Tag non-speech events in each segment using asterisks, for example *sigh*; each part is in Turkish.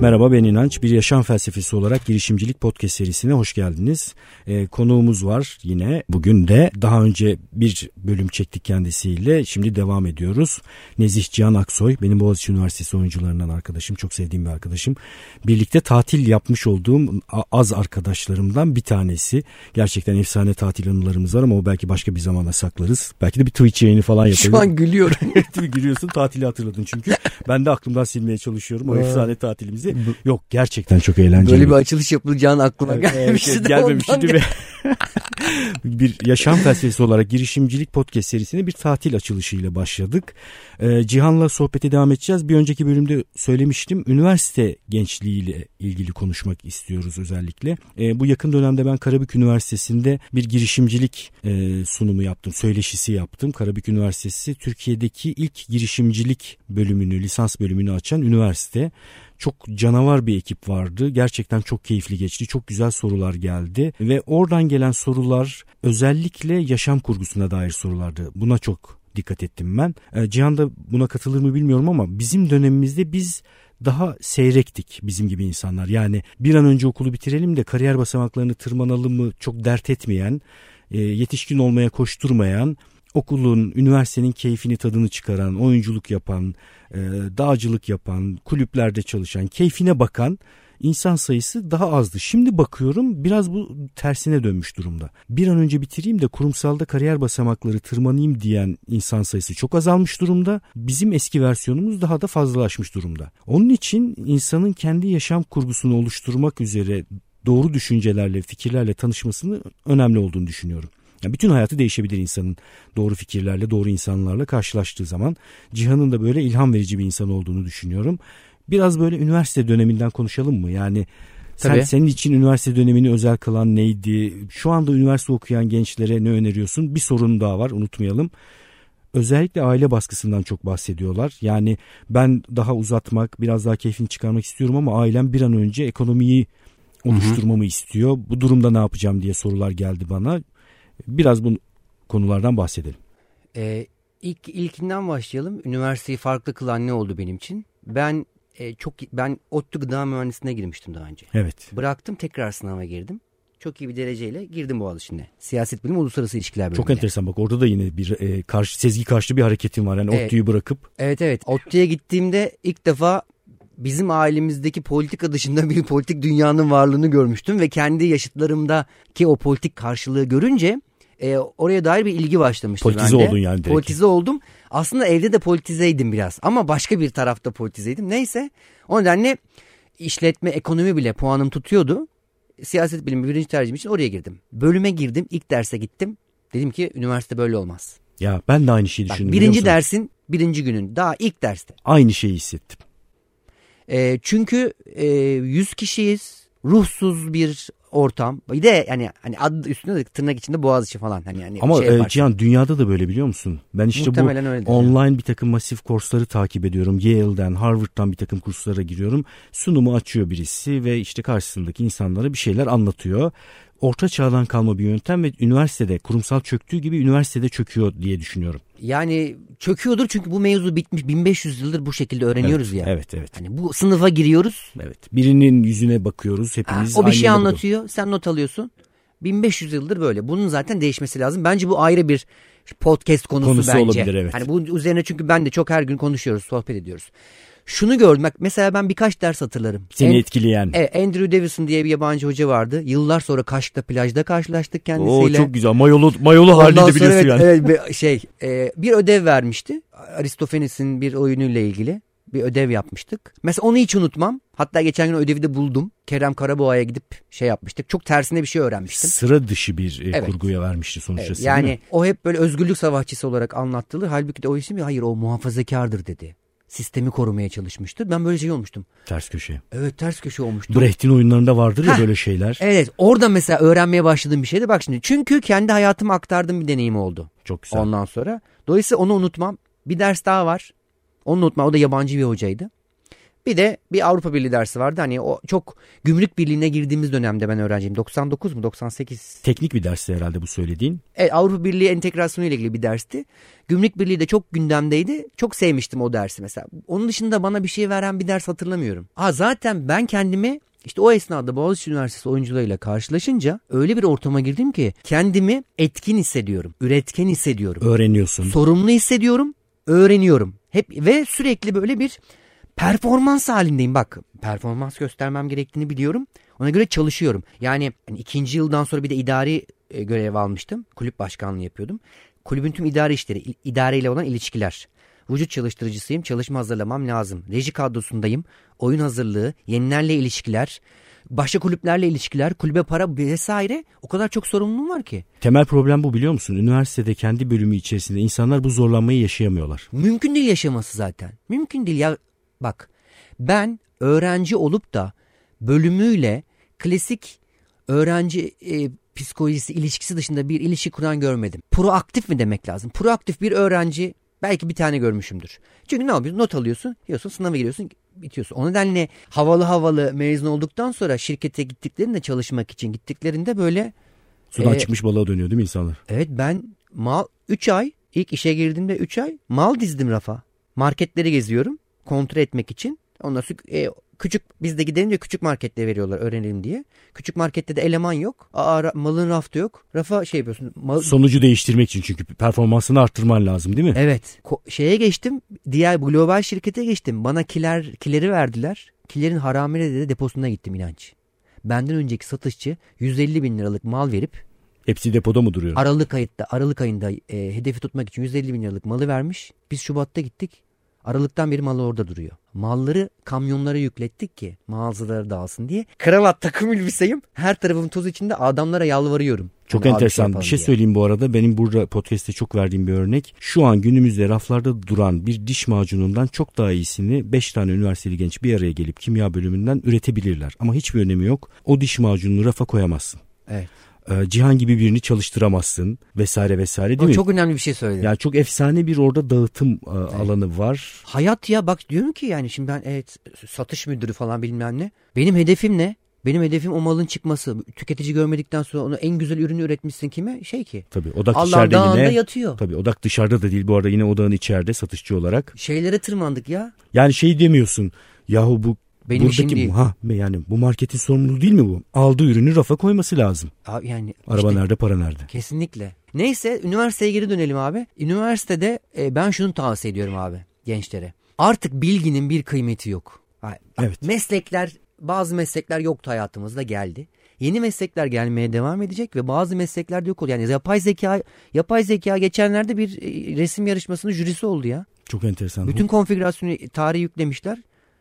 Merhaba ben İnanç. Bir yaşam felsefesi olarak girişimcilik podcast serisine hoş geldiniz. Ee, konuğumuz var yine. Bugün de daha önce bir bölüm çektik kendisiyle. Şimdi devam ediyoruz. Nezih Cihan Aksoy benim Boğaziçi Üniversitesi oyuncularından arkadaşım. Çok sevdiğim bir arkadaşım. Birlikte tatil yapmış olduğum az arkadaşlarımdan bir tanesi. Gerçekten efsane tatil anılarımız var ama o belki başka bir zamana saklarız. Belki de bir Twitch yayını falan yapalım. Şu an gülüyorum. *laughs* Gülüyorsun tatili hatırladın çünkü. Ben de aklımdan silmeye çalışıyorum o efsane tatilimizi bizi. Yok gerçekten çok eğlenceli. Böyle bir açılış yapılacağını aklıma evet, gelmişti. Evet, gelmemişti bir, *laughs* bir yaşam felsefesi olarak girişimcilik podcast serisine bir tatil açılışıyla başladık. Ee, Cihan'la sohbete devam edeceğiz. Bir önceki bölümde söylemiştim. Üniversite gençliğiyle ilgili konuşmak istiyoruz özellikle. Ee, bu yakın dönemde ben Karabük Üniversitesi'nde bir girişimcilik e, sunumu yaptım. Söyleşisi yaptım. Karabük Üniversitesi Türkiye'deki ilk girişimcilik bölümünü, lisans bölümünü açan üniversite çok canavar bir ekip vardı. Gerçekten çok keyifli geçti. Çok güzel sorular geldi ve oradan gelen sorular özellikle yaşam kurgusuna dair sorulardı. Buna çok dikkat ettim ben. E, Cihan da buna katılır mı bilmiyorum ama bizim dönemimizde biz daha seyrektik bizim gibi insanlar. Yani bir an önce okulu bitirelim de kariyer basamaklarını tırmanalım mı çok dert etmeyen, e, yetişkin olmaya koşturmayan, okulun, üniversitenin keyfini tadını çıkaran, oyunculuk yapan, e, dağcılık yapan, kulüplerde çalışan, keyfine bakan insan sayısı daha azdı. Şimdi bakıyorum biraz bu tersine dönmüş durumda. Bir an önce bitireyim de kurumsalda kariyer basamakları tırmanayım diyen insan sayısı çok azalmış durumda. Bizim eski versiyonumuz daha da fazlalaşmış durumda. Onun için insanın kendi yaşam kurgusunu oluşturmak üzere doğru düşüncelerle, fikirlerle tanışmasını önemli olduğunu düşünüyorum. Yani bütün hayatı değişebilir insanın doğru fikirlerle, doğru insanlarla karşılaştığı zaman. Cihan'ın da böyle ilham verici bir insan olduğunu düşünüyorum. Biraz böyle üniversite döneminden konuşalım mı? Yani sen, senin için üniversite dönemini özel kılan neydi? Şu anda üniversite okuyan gençlere ne öneriyorsun? Bir sorun daha var unutmayalım. Özellikle aile baskısından çok bahsediyorlar. Yani ben daha uzatmak, biraz daha keyfini çıkarmak istiyorum ama ailem bir an önce ekonomiyi oluşturmamı Hı-hı. istiyor. Bu durumda ne yapacağım diye sorular geldi bana. Biraz bu konulardan bahsedelim. Ee, ilk ilkinden başlayalım. Üniversiteyi farklı kılan ne oldu benim için? Ben e, çok ben ODTÜ gıda mühendisliğine girmiştim daha önce. Evet. Bıraktım tekrar sınava girdim. Çok iyi bir dereceyle girdim Boğaziçi'ne. Siyaset bilimi uluslararası ilişkiler bölümüne. Çok enteresan bak orada da yine bir e, karşı sezgi karşı bir hareketin var. Yani evet. ODTÜ'yü bırakıp. Evet evet. ODTÜ'ye gittiğimde ilk defa bizim ailemizdeki politika dışında bir politik dünyanın varlığını görmüştüm ve kendi yaşıtlarımdaki o politik karşılığı görünce e, oraya dair bir ilgi başlamıştı Politize bende. oldun yani direkt. Politize oldum. Aslında evde de politizeydim biraz ama başka bir tarafta politizeydim. Neyse o nedenle işletme, ekonomi bile puanım tutuyordu. Siyaset bilimi birinci tercihim için oraya girdim. Bölüme girdim, ilk derse gittim. Dedim ki üniversite böyle olmaz. Ya ben de aynı şeyi düşündüm. Bak, birinci dersin birinci günün daha ilk derste. Aynı şeyi hissettim. E, çünkü e, 100 kişiyiz. Ruhsuz bir ortam. Bir de yani hani adı üstünde de tırnak içinde Boğaziçi falan hani yani Ama şey e, Cihan dünyada da böyle biliyor musun? Ben işte Muhtemelen bu online yani. bir takım masif kursları takip ediyorum. Yale'den, Harvard'dan bir takım kurslara giriyorum. Sunumu açıyor birisi ve işte karşısındaki insanlara bir şeyler anlatıyor orta çağdan kalma bir yöntem ve üniversitede kurumsal çöktüğü gibi üniversitede çöküyor diye düşünüyorum. Yani çöküyordur çünkü bu mevzu bitmiş 1500 yıldır bu şekilde öğreniyoruz evet, ya. Evet evet. Hani bu sınıfa giriyoruz. Evet. Birinin yüzüne bakıyoruz hepimiz. Ha, o bir şey anlatıyor. Bakıyoruz. Sen not alıyorsun. 1500 yıldır böyle. Bunun zaten değişmesi lazım. Bence bu ayrı bir podcast konusu, konusu bence. olabilir evet. Hani bu üzerine çünkü ben de çok her gün konuşuyoruz, sohbet ediyoruz şunu gördüm. Bak mesela ben birkaç ders hatırlarım. Seni en, etkileyen. Evet, Andrew Davison diye bir yabancı hoca vardı. Yıllar sonra Kaş'ta plajda karşılaştık kendisiyle. Oo çok güzel. Mayolu mayolu halinde biliyorsun evet, yani. Evet şey e, bir ödev vermişti. Aristofanes'in bir oyunuyla ilgili bir ödev yapmıştık. Mesela onu hiç unutmam. Hatta geçen gün ödevi de buldum. Kerem Karaboğa'ya gidip şey yapmıştık. Çok tersine bir şey öğrenmiştim. Sıra dışı bir e, evet. kurguya vermişti sonuçta. Evet, yani o hep böyle özgürlük savaşçısı olarak anlatılır. Halbuki de o isim hayır o muhafazakardır dedi sistemi korumaya çalışmıştı. Ben böyle şey olmuştum. Ters köşe. Evet ters köşe olmuştum. Brecht'in oyunlarında vardır ya Heh, böyle şeyler. Evet orada mesela öğrenmeye başladığım bir şeydi. Bak şimdi çünkü kendi hayatımı aktardığım bir deneyim oldu. Çok güzel. Ondan sonra. Dolayısıyla onu unutmam. Bir ders daha var. Onu unutmam. O da yabancı bir hocaydı. Bir de bir Avrupa Birliği dersi vardı. Hani o çok gümrük birliğine girdiğimiz dönemde ben öğrenciyim. 99 mu 98? Teknik bir dersti herhalde bu söylediğin. Evet Avrupa Birliği entegrasyonu ile ilgili bir dersti. Gümrük Birliği de çok gündemdeydi. Çok sevmiştim o dersi mesela. Onun dışında bana bir şey veren bir ders hatırlamıyorum. Ha zaten ben kendimi işte o esnada Boğaziçi Üniversitesi oyuncularıyla karşılaşınca öyle bir ortama girdim ki kendimi etkin hissediyorum, üretken hissediyorum. Öğreniyorsun. Sorumlu hissediyorum, öğreniyorum. Hep ve sürekli böyle bir performans halindeyim. Bak performans göstermem gerektiğini biliyorum. Ona göre çalışıyorum. Yani, yani ikinci yıldan sonra bir de idari e, görev almıştım. Kulüp başkanlığı yapıyordum. Kulübün tüm idari işleri, idareyle olan ilişkiler. Vücut çalıştırıcısıyım, çalışma hazırlamam lazım. Reji kadrosundayım, oyun hazırlığı, yenilerle ilişkiler, başka kulüplerle ilişkiler, kulübe para vesaire o kadar çok sorumluluğum var ki. Temel problem bu biliyor musun? Üniversitede kendi bölümü içerisinde insanlar bu zorlanmayı yaşayamıyorlar. Mümkün değil yaşaması zaten. Mümkün değil ya bak ben öğrenci olup da bölümüyle klasik öğrenci e, psikolojisi ilişkisi dışında bir ilişki kuran görmedim. Proaktif mi demek lazım? Proaktif bir öğrenci belki bir tane görmüşümdür. Çünkü ne yapıyorsun? Not alıyorsun, yiyorsun, sınava giriyorsun, bitiyorsun. O nedenle havalı havalı mezun olduktan sonra şirkete gittiklerinde çalışmak için gittiklerinde böyle Sudan e, çıkmış balığa dönüyor değil mi insanlar? Evet ben mal 3 ay ilk işe girdiğimde 3 ay mal dizdim rafa. Marketleri geziyorum kontrol etmek için. Ondan sonra e, küçük biz de gidelim de küçük markette veriyorlar öğrenelim diye. Küçük markette de eleman yok. Aa, ra- malın rafta yok. Rafa şey yapıyorsun. Mal, Sonucu değiştirmek için çünkü performansını arttırman lazım değil mi? Evet. Ko- şeye geçtim. Diğer global şirkete geçtim. Bana kiler kileri verdiler. Kilerin haramiyle de deposuna gittim inanç. Benden önceki satışçı 150 bin liralık mal verip Hepsi depoda mı duruyor? Aralık ayında Aralık ayında e, hedefi tutmak için 150 bin liralık malı vermiş. Biz Şubat'ta gittik. Aralıktan beri malı orada duruyor. Malları kamyonlara yüklettik ki mağazalara dağılsın diye. Kravat takım elbiseyim. Her tarafım toz içinde adamlara yalvarıyorum. Çok abi enteresan. bir şey diye. söyleyeyim bu arada. Benim burada podcast'te çok verdiğim bir örnek. Şu an günümüzde raflarda duran bir diş macunundan çok daha iyisini 5 tane üniversiteli genç bir araya gelip kimya bölümünden üretebilirler. Ama hiçbir önemi yok. O diş macununu rafa koyamazsın. Evet. Ee, Cihan gibi birini çalıştıramazsın vesaire vesaire değil O mi? çok önemli bir şey söyledi. Yani çok efsane bir orada dağıtım e, alanı var. Hayat ya bak diyorum ki yani şimdi ben evet satış müdürü falan bilmem ne. Benim hedefim ne? Benim hedefim o malın çıkması. Tüketici görmedikten sonra onu en güzel ürünü üretmişsin kime? Şey ki. Tabii odak Allah dışarıda yine. yatıyor. Tabii odak dışarıda da değil bu arada yine odağın içeride satışçı olarak. Şeylere tırmandık ya. Yani şey demiyorsun. Yahu bu Benim buradaki işim değil. ha yani bu marketin sorumluluğu değil mi bu? Aldığı ürünü rafa koyması lazım. Abi yani Araba işte- nerede para nerede? Kesinlikle. Neyse üniversiteye geri dönelim abi. Üniversitede e, ben şunu tavsiye ediyorum abi gençlere. Artık bilginin bir kıymeti yok. Evet. Meslekler bazı meslekler yoktu hayatımızda geldi. Yeni meslekler gelmeye devam edecek ve bazı meslekler de yok oldu. Yani yapay zeka yapay zeka geçenlerde bir e, resim yarışmasının jürisi oldu ya. Çok enteresan. Bütün konfigürasyonu tarihi yüklemişler.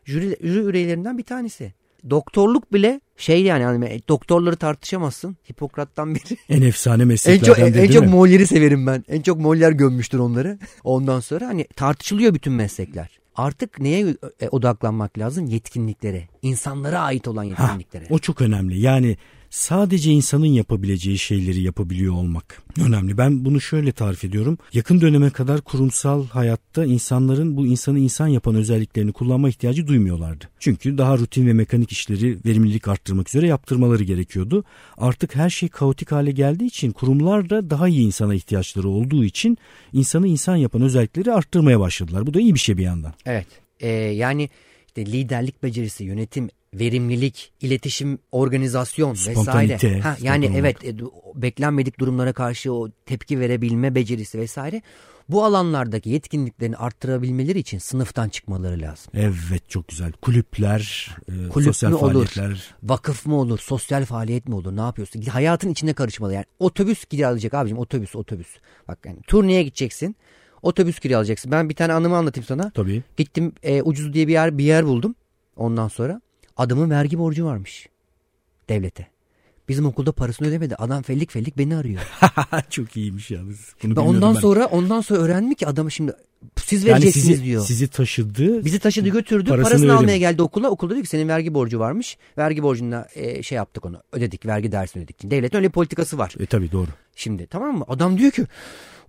Jüri, jüri üyelerinden bir tanesi. Doktorluk bile şey yani hani doktorları tartışamazsın. Hipokrat'tan beri. en efsane En mesleklerden çok biri en değil çok? Moller'i severim ben. En çok Moller gömmüştür onları. Ondan sonra hani tartışılıyor bütün meslekler. Artık neye e, odaklanmak lazım? Yetkinliklere. İnsanlara ait olan Ha, yetkinliklere. o çok önemli. Yani sadece insanın yapabileceği şeyleri yapabiliyor olmak önemli. Ben bunu şöyle tarif ediyorum. Yakın döneme kadar kurumsal hayatta insanların bu insanı insan yapan özelliklerini kullanma ihtiyacı duymuyorlardı. Çünkü daha rutin ve mekanik işleri verimlilik arttırmak üzere yaptırmaları gerekiyordu. Artık her şey kaotik hale geldiği için kurumlar da daha iyi insana ihtiyaçları olduğu için insanı insan yapan özellikleri arttırmaya başladılar. Bu da iyi bir şey bir yandan. Evet. Ee, yani işte liderlik becerisi, yönetim, verimlilik, iletişim, organizasyon Spontanite, vesaire. Ha, yani evet e, beklenmedik durumlara karşı o tepki verebilme becerisi vesaire. Bu alanlardaki yetkinliklerini arttırabilmeleri için sınıftan çıkmaları lazım. Evet çok güzel. Kulüpler, e, Kulüp sosyal olur? faaliyetler. Vakıf mı olur, sosyal faaliyet mi olur, ne yapıyorsun? Hayatın içine karışmalı yani. Otobüs kiralayacak abicim, otobüs, otobüs. Bak yani turneye gideceksin, otobüs kiralayacaksın. Ben bir tane anımı anlatayım sana. Tabii. Gittim e, ucuz diye bir yer bir yer buldum. Ondan sonra adamın vergi borcu varmış devlete. Bizim okulda parasını ödemedi. Adam fellik fellik beni arıyor. *laughs* Çok iyiymiş yalnız. Bunu Ben ondan ben. sonra ondan sonra öğrendim ki adamı şimdi siz yani vereceksiniz sizi, diyor. sizi taşıdı. Bizi taşıdı götürdü Parasını parasını, almaya geldi okula. Okulda dedi ki senin vergi borcu varmış. Vergi borcunda e, şey yaptık onu ödedik vergi dersini ödedik. Devletin öyle bir politikası var. E tabii doğru. Şimdi tamam mı? Adam diyor ki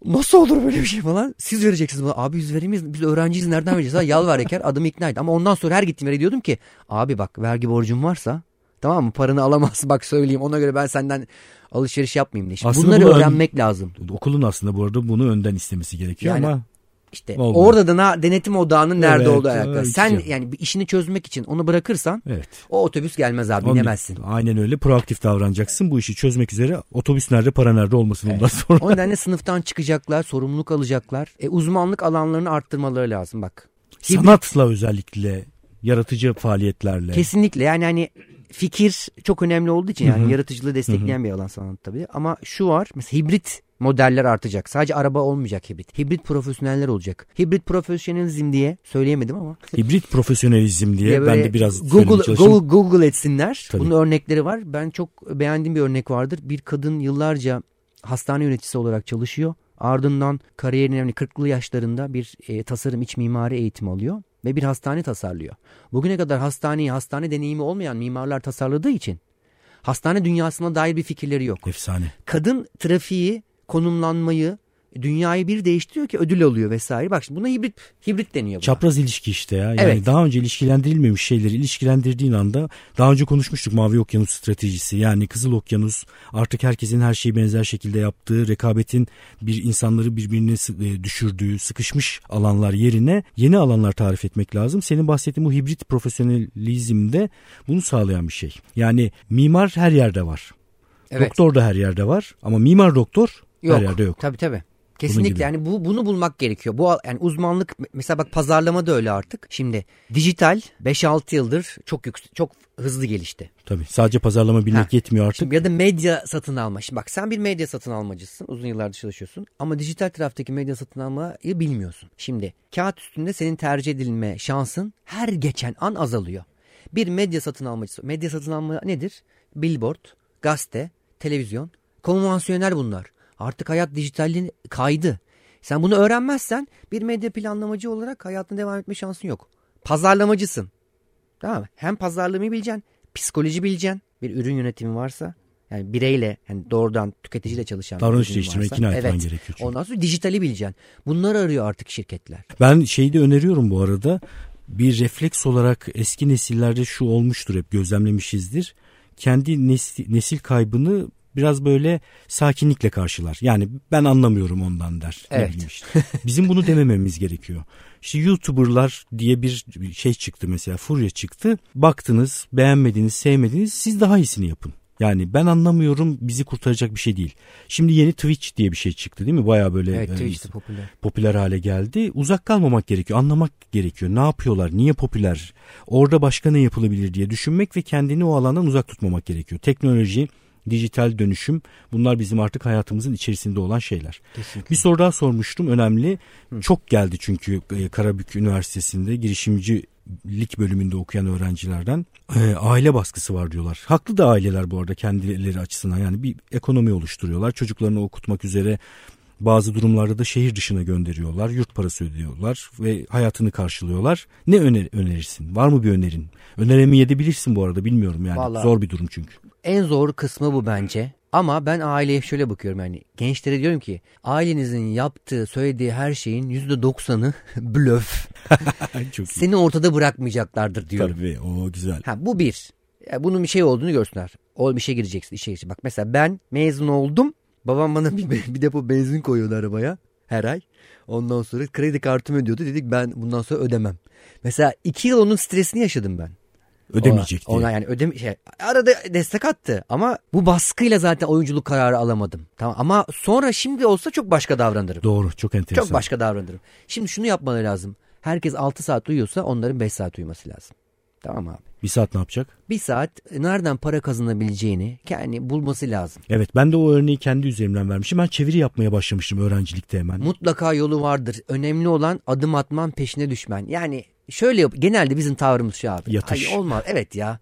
nasıl olur böyle bir şey falan. Siz vereceksiniz bana. Abi biz veremeyiz. Biz öğrenciyiz nereden vereceğiz? *laughs* Ha, Yalvar yeker adamı ikna et. Ama ondan sonra her gittiğim yere diyordum ki abi bak vergi borcun varsa tamam mı? Paranı alamazsın *laughs* bak söyleyeyim. Ona göre ben senden alışveriş yapmayayım diye. Şimdi Aslında bunları bu ön- öğrenmek lazım. Okulun aslında bu arada bunu önden istemesi gerekiyor Yani- ama İşte Olmuyor. orada da na- denetim odağının nerede Evet, olduğu alakalı. evet, Sen ya. yani bir işini çözmek için onu bırakırsan evet. o otobüs gelmez abi Onun- binemezsin. Aynen öyle proaktif davranacaksın. Bu işi çözmek üzere otobüs nerede para nerede olmasın ondan sonra. O nedenle sınıftan çıkacaklar, sorumluluk alacaklar. E, uzmanlık alanlarını arttırmaları lazım bak. Sanatla özellikle yaratıcı faaliyetlerle. Kesinlikle yani hani fikir çok önemli olduğu için yani yaratıcılığı destekleyen bir alan sanat tabii. Ama şu var mesela hibrit modeller artacak. Sadece araba olmayacak hibrit. Hibrit profesyoneller olacak. Hibrit profesyonelizm diye söyleyemedim ama. *laughs* Hibrit profesyonelizm diye Ya ben de biraz Google. Google, Google etsinler. Tabii. Bunun örnekleri var. Ben çok beğendiğim bir örnek vardır. Bir kadın yıllarca hastane yöneticisi olarak çalışıyor. Ardından kariyerinin önemli 40'lı yaşlarında bir e, tasarım iç mimari eğitimi alıyor ve bir hastane tasarlıyor. Bugüne kadar hastaneyi hastane deneyimi olmayan mimarlar tasarladığı için hastane dünyasına dair bir fikirleri yok. Efsane. Kadın trafiği, konumlanmayı, dünyayı bir değiştiriyor ki ödül alıyor vesaire. Bak şimdi buna hibrit hibrit deniyor. Buna. Çapraz ilişki işte ya. Yani Evet. daha önce ilişkilendirilmemiş şeyleri ilişkilendirdiğin anda daha önce konuşmuştuk Mavi Okyanus stratejisi. Yani Kızıl Okyanus artık herkesin her şeyi benzer şekilde yaptığı, rekabetin bir insanları birbirine e, düşürdüğü, sıkışmış alanlar yerine yeni alanlar tarif etmek lazım. Senin bahsettiğin bu hibrit profesyonelizmde bunu sağlayan bir şey. Yani mimar her yerde var. Evet. Doktor da her yerde var ama mimar doktor Yok. her yerde yok. Tabii tabii. Kesinlikle yani bu bunu bulmak gerekiyor. Bu yani uzmanlık mesela bak pazarlama da öyle artık. Şimdi dijital 5-6 yıldır çok yüksek çok hızlı gelişti. Tabii sadece pazarlama bilmek Ha. yetmiyor artık. Şimdi ya da medya satın alma. Şimdi bak sen bir medya satın almacısın. Uzun yıllardır çalışıyorsun. Ama dijital taraftaki medya satın almayı bilmiyorsun. Şimdi kağıt üstünde senin tercih edilme şansın her geçen an azalıyor. Bir medya satın almacısı. Medya satın alma nedir? Billboard, gazete, televizyon. Konvansiyonel bunlar. Artık hayat dijitalliğin kaydı. Sen bunu öğrenmezsen bir medya planlamacı olarak hayatına devam etme şansın yok. Pazarlamacısın. Tamam mı? Hem pazarlamayı bileceksin, psikoloji bileceksin. Bir ürün yönetimi varsa yani bireyle yani doğrudan tüketiciyle çalışan Davranış değiştirme, ikna etmen evet. gerekiyor çünkü. Ondan sonra dijitali bileceksin. Bunları arıyor artık şirketler. Ben şeyi de öneriyorum bu arada. Bir refleks olarak eski nesillerde şu olmuştur hep gözlemlemişizdir. Kendi nesil, nesil kaybını biraz böyle sakinlikle karşılar. Yani ben anlamıyorum ondan der. Ne Evet. bileyim işte. Bizim bunu demememiz gerekiyor. İşte YouTuber'lar diye bir şey çıktı mesela furya çıktı. Baktınız, beğenmediniz, sevmediniz siz daha iyisini yapın. Yani ben anlamıyorum bizi kurtaracak bir şey değil. Şimdi yeni Twitch diye bir şey çıktı değil mi? Baya böyle Evet e, Twitch'te popüler. popüler hale geldi. Uzak kalmamak gerekiyor, anlamak gerekiyor. Ne yapıyorlar, niye popüler, orada başka ne yapılabilir diye düşünmek ve kendini o alandan uzak tutmamak gerekiyor. Teknoloji, dijital dönüşüm bunlar bizim artık hayatımızın içerisinde olan şeyler. Kesinlikle. Bir soru daha sormuştum önemli. Çok geldi çünkü e, Karabük Üniversitesi'nde girişimcilik bölümünde okuyan öğrencilerden e, aile baskısı var diyorlar. Haklı da aileler bu arada kendileri açısından yani bir ekonomi oluşturuyorlar. Çocuklarını okutmak üzere bazı durumlarda da şehir dışına gönderiyorlar. Yurt parası ödüyorlar ve hayatını karşılıyorlar. Ne öner önerirsin? Var mı bir önerin? Öneremeyebilirsin bu arada bilmiyorum yani. Vallahi- Zor bir durum çünkü. En zor kısmı bu bence. Ama ben aileye şöyle bakıyorum yani gençlere diyorum ki ailenizin yaptığı söylediği her şeyin %90'ı *laughs* blöf. *laughs* Çok iyi. Seni ortada bırakmayacaklardır diyorum. Tabii o güzel. Ha bu bir. Ya bunun bir şey olduğunu görsünler. O bir şey gireceksin, işe gireceksin. Bak mesela ben mezun oldum. Babam bana *laughs* bir, bir depo benzin koyuyordu arabaya her ay. Ondan sonra kredi kartımı ödüyordu. Dedik ben bundan sonra ödemem. Mesela iki yıl onun stresini yaşadım ben. Ödemeyecek ona, diye. Ona yani ödem şey, arada destek attı ama bu baskıyla zaten oyunculuk kararı alamadım. Tamam ama sonra şimdi olsa çok başka davranırım. Doğru çok enteresan. Çok başka davranırım. Şimdi şunu yapmaları lazım. Herkes 6 saat uyuyorsa onların 5 saat uyuması lazım. Tamam abi. Bir saat ne yapacak? Bir saat nereden para kazanabileceğini kendi bulması lazım. Evet ben de o örneği kendi üzerimden vermişim. Ben çeviri yapmaya başlamıştım öğrencilikte hemen. Mutlaka yolu vardır. Önemli olan adım atman peşine düşmen. Yani şöyle yap. Genelde bizim tavrımız şu abi. Yatış. Ay olmaz. Evet ya.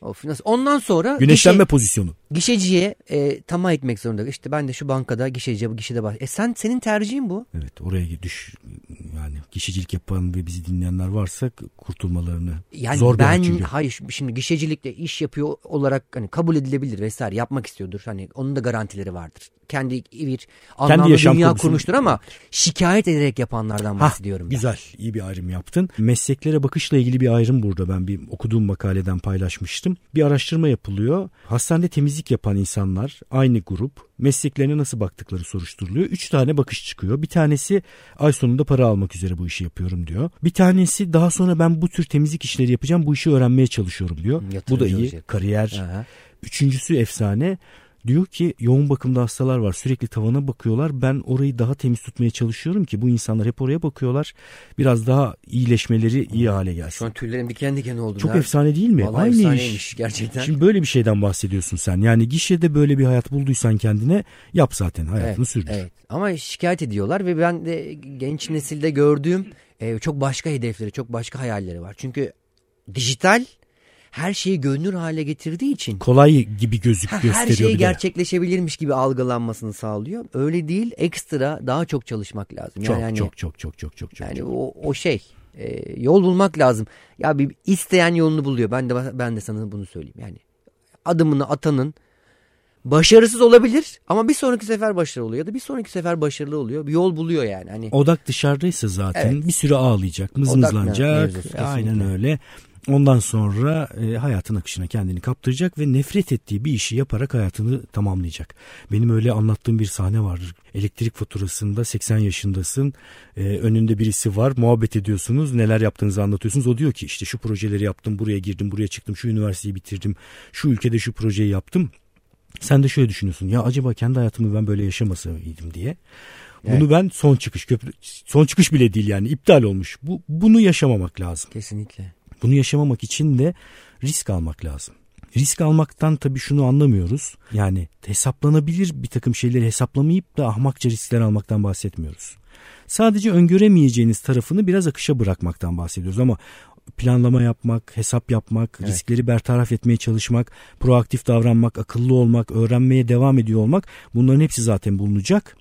Of, nasıl? Ondan sonra Güneşlenme işe- pozisyonu. Gişeciye e, tamah etmek zorunda. İşte ben de şu bankada gişeciye bu gişede bak. E sen senin tercihin bu. Evet oraya düş yani gişecilik yapan ve bizi dinleyenler varsa kurtulmalarını Yani zor ben çünkü. hayır şimdi gişecilikle iş yapıyor olarak hani kabul edilebilir vesaire yapmak istiyordur. Hani onun da garantileri vardır. Kendi bir anlamlı yaşam dünya kurmuştur ama şikayet ederek yapanlardan bahsediyorum ben. Güzel, iyi bir ayrım yaptın. Mesleklere bakışla ilgili bir ayrım burada ben bir okuduğum makaleden paylaşmıştım. Bir araştırma yapılıyor. Hastanede temizlik yapan insanlar aynı grup mesleklerine nasıl baktıkları soruşturuluyor. Üç tane bakış çıkıyor. Bir tanesi ay sonunda para almak üzere bu işi yapıyorum diyor. Bir tanesi daha sonra ben bu tür temizlik işleri yapacağım bu işi öğrenmeye çalışıyorum diyor. Bu da Yatırımcı iyi olacak. kariyer. Aha. Üçüncüsü efsane. Diyor ki yoğun bakımda hastalar var sürekli tavana bakıyorlar. Ben orayı daha temiz tutmaya çalışıyorum ki bu insanlar hep oraya bakıyorlar. Biraz daha iyileşmeleri iyi hale Şu gelsin. an tüylerim diken diken oldu. Çok Nerede? efsane değil mi? Vallahi Aynı iş. gerçekten. Şimdi böyle bir şeyden bahsediyorsun sen. Yani gişede böyle bir hayat bulduysan kendine yap zaten hayatını evet, sürdür. Evet. Ama şikayet ediyorlar ve ben de genç nesilde gördüğüm e, çok başka hedefleri, çok başka hayalleri var. Çünkü dijital her şeyi görünür hale getirdiği için Kolay gibi gözük Ha, gösteriyor her şey gerçekleşebilirmiş gibi algılanmasını sağlıyor. Öyle değil, ekstra daha çok çalışmak lazım. Çok, yani hani- çok çok çok çok çok çok. yani çok. o, o şey e, yol bulmak lazım. Ya bir isteyen yolunu buluyor. Ben de ben de sana bunu söyleyeyim. Yani adımını atanın başarısız olabilir ama bir sonraki sefer başarılı oluyor ya da bir sonraki sefer başarılı oluyor. Bir yol buluyor yani. Hani Odak dışarıdaysa zaten Evet. bir süre ağlayacak, Odak mızmızlanacak. mevzusu. Aynen öyle. Ondan sonra e, hayatın akışına kendini kaptıracak ve nefret ettiği bir işi yaparak hayatını tamamlayacak. Benim öyle anlattığım bir sahne vardır. Elektrik faturasında 80 yaşındasın. e, önünde birisi var. Muhabbet ediyorsunuz. Neler yaptığınızı anlatıyorsunuz. O diyor ki işte şu projeleri yaptım, buraya girdim, buraya çıktım, şu üniversiteyi bitirdim. Şu ülkede şu projeyi yaptım. Sen de şöyle düşünüyorsun. Ya acaba kendi hayatımı ben böyle yaşamasaydım diye. Bunu ben son çıkış köprü son çıkış bile değil yani iptal olmuş. Bu bunu yaşamamak lazım. kesinlikle. Bunu yaşamamak için de risk almak lazım. Risk almaktan tabii şunu anlamıyoruz. Yani hesaplanabilir bir takım şeyleri hesaplamayıp da ahmakça riskler almaktan bahsetmiyoruz. Sadece öngöremeyeceğiniz tarafını biraz akışa bırakmaktan bahsediyoruz ama planlama yapmak, hesap yapmak, Evet. riskleri bertaraf etmeye çalışmak, proaktif davranmak, akıllı olmak, öğrenmeye devam ediyor olmak bunların hepsi zaten bulunacak.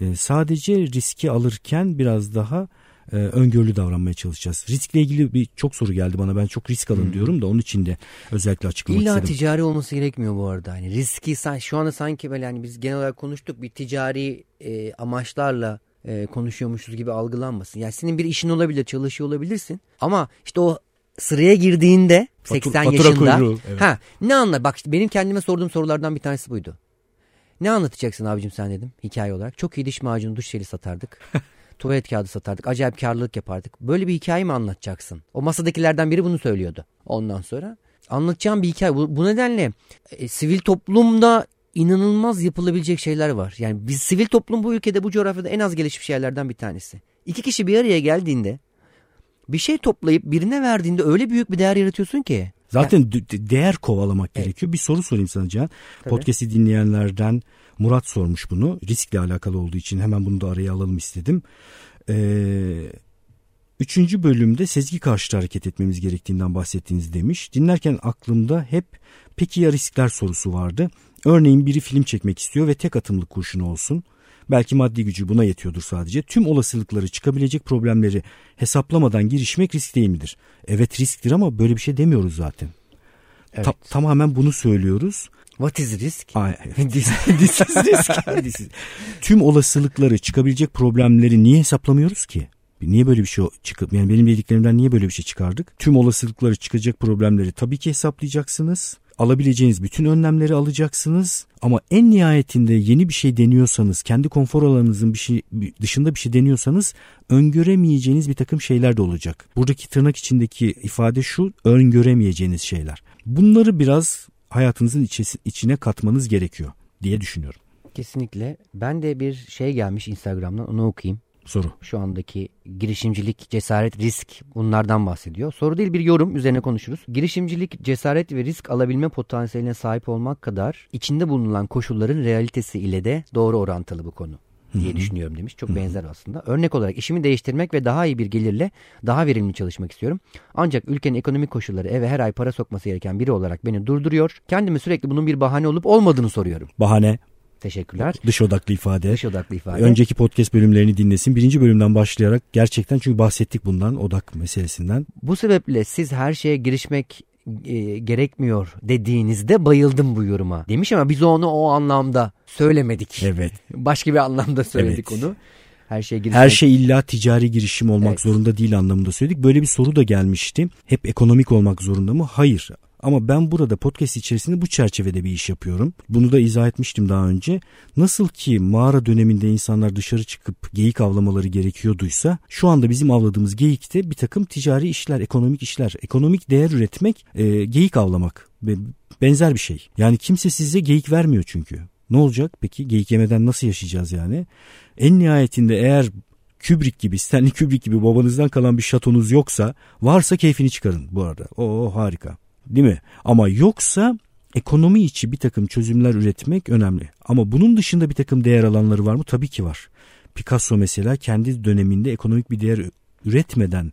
Ee, sadece riski alırken biraz daha e, öngörülü davranmaya çalışacağız. Riskle ilgili bir çok soru geldi bana. Ben çok risk alın diyorum da onun için de özellikle açıklamak İlla istedim. ticari olması gerekmiyor bu arada. Hani riski şu anda sanki böyle hani biz genel olarak konuştuk bir ticari e, amaçlarla e, konuşuyormuşuz gibi algılanmasın. Yani senin bir işin olabilir, çalışıyor olabilirsin. Ama işte o sıraya girdiğinde Fatur- 80 fatura yaşında kuyruğu, evet. ha ne anla bak işte benim kendime sorduğum sorulardan bir tanesi buydu. Ne anlatacaksın abicim sen dedim hikaye olarak. Çok iyi diş macunu duş jeli satardık. *laughs* Tuvalet kağıdı satardık. Acayip karlılık yapardık. Böyle bir hikaye mi anlatacaksın? O masadakilerden biri bunu söylüyordu. Ondan sonra anlatacağım bir hikaye. Bu, bu nedenle e, sivil toplumda inanılmaz yapılabilecek şeyler var. Yani biz sivil toplum bu ülkede bu coğrafyada en az gelişmiş yerlerden bir tanesi. İki kişi bir araya geldiğinde bir şey toplayıp birine verdiğinde öyle büyük bir değer yaratıyorsun ki. Zaten de- değer kovalamak gerekiyor. Bir soru sorayım sana Can. Podcast'i dinleyenlerden Murat sormuş bunu. Riskle alakalı olduğu için hemen bunu da araya alalım istedim. Ee, üçüncü bölümde sezgi karşıtı hareket etmemiz gerektiğinden bahsettiğiniz demiş. Dinlerken aklımda hep peki ya riskler sorusu vardı. Örneğin biri film çekmek istiyor ve tek atımlık kurşunu olsun. Belki maddi gücü buna yetiyordur sadece. Tüm olasılıkları çıkabilecek problemleri hesaplamadan girişmek risk değil midir? Evet risktir ama böyle bir şey demiyoruz zaten. Evet. Ta- tamamen bunu söylüyoruz. What is risk? *laughs* This, this is risk. *laughs* This is- Tüm olasılıkları çıkabilecek problemleri niye hesaplamıyoruz ki? Niye böyle bir şey çıkıp yani benim dediklerimden niye böyle bir şey çıkardık? Tüm olasılıkları çıkacak problemleri tabii ki hesaplayacaksınız. Alabileceğiniz bütün önlemleri alacaksınız ama en nihayetinde yeni bir şey deniyorsanız, kendi konfor alanınızın bir şey dışında bir şey deniyorsanız öngöremeyeceğiniz bir takım şeyler de olacak. Buradaki tırnak içindeki ifade şu, öngöremeyeceğiniz şeyler. Bunları biraz hayatınızın içesi- içine katmanız gerekiyor diye düşünüyorum. Kesinlikle. Ben de bir şey gelmiş Instagram'dan onu okuyayım. Soru. Şu andaki girişimcilik, cesaret, risk bunlardan bahsediyor. Soru değil bir yorum üzerine konuşuruz. Girişimcilik, cesaret ve risk alabilme potansiyeline sahip olmak kadar içinde bulunan koşulların realitesi ile de doğru orantılı bu konu. Diye düşünüyorum demiş. Çok benzer aslında. Örnek olarak işimi değiştirmek ve daha iyi bir gelirle daha verimli çalışmak istiyorum. Ancak ülkenin ekonomik koşulları eve her ay para sokması gereken biri olarak beni durduruyor. Kendime sürekli bunun bir bahane olup olmadığını soruyorum. Bahane, Teşekkürler. dış odaklı ifade. Dış odaklı ifade. Önceki podcast bölümlerini dinlesin. Birinci bölümden başlayarak gerçekten çünkü bahsettik bundan odak meselesinden. Bu sebeple siz her şeye girişmek e, gerekmiyor dediğinizde bayıldım bu yoruma. Demiş ama biz onu o anlamda söylemedik. Evet. Başka bir anlamda söyledik Evet. onu. Her şeye girişmek. Her şey illa ticari girişim olmak Evet. zorunda değil anlamında söyledik. Böyle bir soru da gelmişti. Hep ekonomik olmak zorunda mı? Hayır. Ama ben burada podcast içerisinde bu çerçevede bir iş yapıyorum. Bunu da izah etmiştim daha önce. Nasıl ki mağara döneminde insanlar dışarı çıkıp geyik avlamaları gerekiyorduysa şu anda bizim avladığımız geyikte bir takım ticari işler, ekonomik işler, ekonomik değer üretmek, e, geyik avlamak benzer bir şey. Yani kimse size geyik vermiyor çünkü. Ne olacak peki? Geyik yemeden nasıl yaşayacağız yani? En nihayetinde eğer Kubrick gibi, Stanley Kubrick gibi babanızdan kalan bir şatonuz yoksa varsa keyfini çıkarın bu arada. O harika. Değil mi? Ama yoksa ekonomi içi bir takım çözümler üretmek önemli. Ama bunun dışında bir takım değer alanları var mı? Tabii ki var. Picasso mesela kendi döneminde ekonomik bir değer üretmeden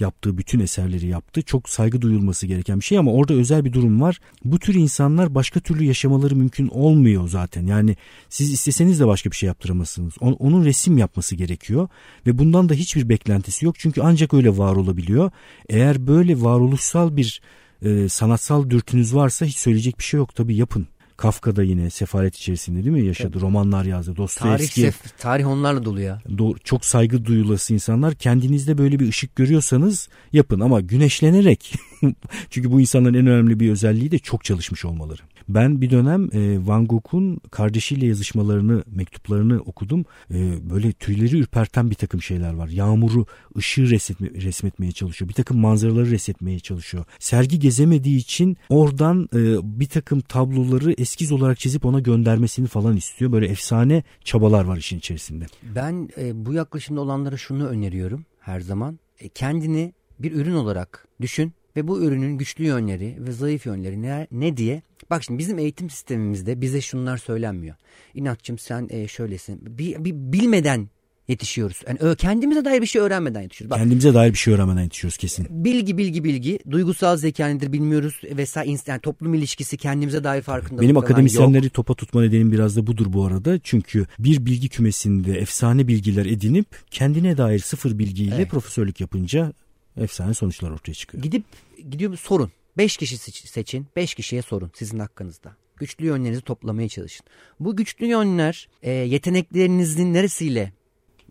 yaptığı bütün eserleri yaptı. Çok saygı duyulması gereken bir şey ama orada özel bir durum var. Bu tür insanlar başka türlü yaşamaları mümkün olmuyor zaten. Yani siz isteseniz de başka bir şey yaptıramazsınız. On- Onun resim yapması gerekiyor ve bundan da hiçbir beklentisi yok. Çünkü ancak öyle var olabiliyor. Eğer böyle varoluşsal bir e, sanatsal dürtünüz varsa hiç söyleyecek bir şey yok. Tabii yapın. Kafka da yine sefalet içerisinde değil mi yaşadı? Romanlar yazdı. Tarih, Dostoyevski sef, tarih onlarla dolu ya. do- çok saygı duyulası insanlar kendinizde böyle bir ışık görüyorsanız yapın ama güneşlenerek *laughs* çünkü bu insanların en önemli bir özelliği de çok çalışmış olmaları. Ben bir dönem e, Van Gogh'un kardeşiyle yazışmalarını, mektuplarını okudum. E, böyle tüyleri ürperten bir takım şeyler var. Yağmuru, ışığı resmetme, resmetmeye çalışıyor. Bir takım manzaraları resmetmeye çalışıyor. Sergi gezemediği için oradan e, bir takım tabloları eskiz olarak çizip ona göndermesini falan istiyor. Böyle efsane çabalar var işin içerisinde. Ben e, bu yaklaşımda olanlara şunu öneriyorum her zaman. E, kendini bir ürün olarak düşün ve bu ürünün güçlü yönleri ve zayıf yönleri ne, ne diye. Bak şimdi bizim eğitim sistemimizde bize şunlar söylenmiyor. İnatçım sen e, şöylesin. Bir, bir bilmeden yetişiyoruz. Yani kendimize dair bir şey öğrenmeden yetişiyoruz. Bak, Kendimize dair bir şey öğrenmeden yetişiyoruz kesin. bilgi bilgi bilgi duygusal zeka nedir bilmiyoruz vesaire yani toplum ilişkisi kendimize dair farkındalık Benim falan yok. akademisyenleri topa tutma nedenim biraz da budur bu arada. Çünkü bir bilgi kümesinde efsane bilgiler edinip kendine dair sıfır bilgiyle Evet. profesörlük yapınca efsane sonuçlar ortaya çıkıyor. Gidip gidiyor sorun. Beş kişi seç- seçin. Beş kişiye sorun sizin hakkınızda. Güçlü yönlerinizi toplamaya çalışın. Bu güçlü yönler e, yeteneklerinizin neresiyle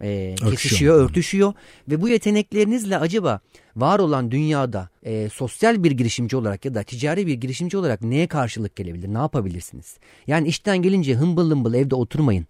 e, kesişiyor, örtüşüyor ve bu yeteneklerinizle acaba var olan dünyada e, sosyal bir girişimci olarak ya da ticari bir girişimci olarak neye karşılık gelebilir? Ne yapabilirsiniz? Yani işten gelince hımbıl hımbıl evde oturmayın.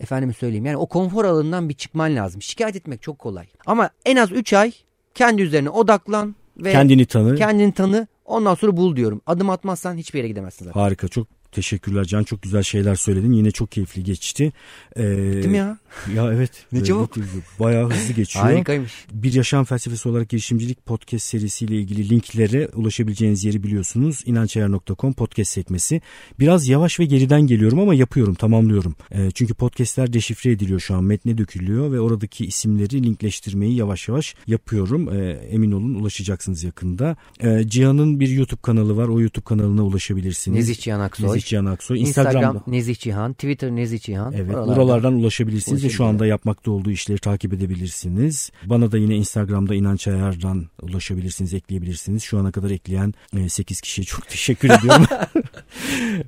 Efendime söyleyeyim yani o konfor alanından bir çıkman lazım. Şikayet etmek çok kolay. Ama en az 3 ay kendi üzerine odaklan ve Kendini tanı. kendini tanı ondan sonra bul diyorum. Adım atmazsan hiçbir yere gidemezsin zaten. Harika çok teşekkürler Can çok güzel şeyler söyledin yine çok keyifli geçti. Ee, Değil mi ya? Ya evet. *laughs* Ne çabuk. Bayağı hızlı geçiyor. Harikaymış. Bir Yaşam Felsefesi olarak girişimcilik podcast serisiyle ilgili linklere ulaşabileceğiniz yeri biliyorsunuz. İnançayar.com podcast sekmesi. Biraz yavaş ve geriden geliyorum ama yapıyorum, tamamlıyorum. E, çünkü podcastler deşifre ediliyor şu an, metne dökülüyor ve oradaki isimleri linkleştirmeyi yavaş yavaş yapıyorum. E, emin olun ulaşacaksınız yakında. E, Cihan'ın bir YouTube kanalı var. O YouTube kanalına ulaşabilirsiniz. Nezih Cihan Aksoy. Nezih Cihan Aksoy. Instagram Instagram'da. Nezih Cihan, Twitter Nezih Cihan. Evet Oralardan- oralardan ulaşabilirsiniz ve şu anda yapmakta olduğu işleri takip edebilirsiniz. Bana da yine Instagram'da İnanç Ayar'dan ulaşabilirsiniz, ekleyebilirsiniz. Şu ana kadar ekleyen 8 kişiye çok *laughs* teşekkür ediyorum. *laughs*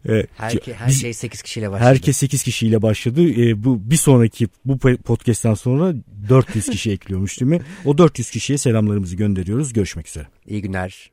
E, her biz- şey 8 kişiyle başladı. Herkes 8 kişiyle başladı. E, bu bir sonraki bu podcast'ten sonra 400 kişi ekliyormuş değil mi? O 400 kişiye selamlarımızı gönderiyoruz. Görüşmek üzere. İyi günler.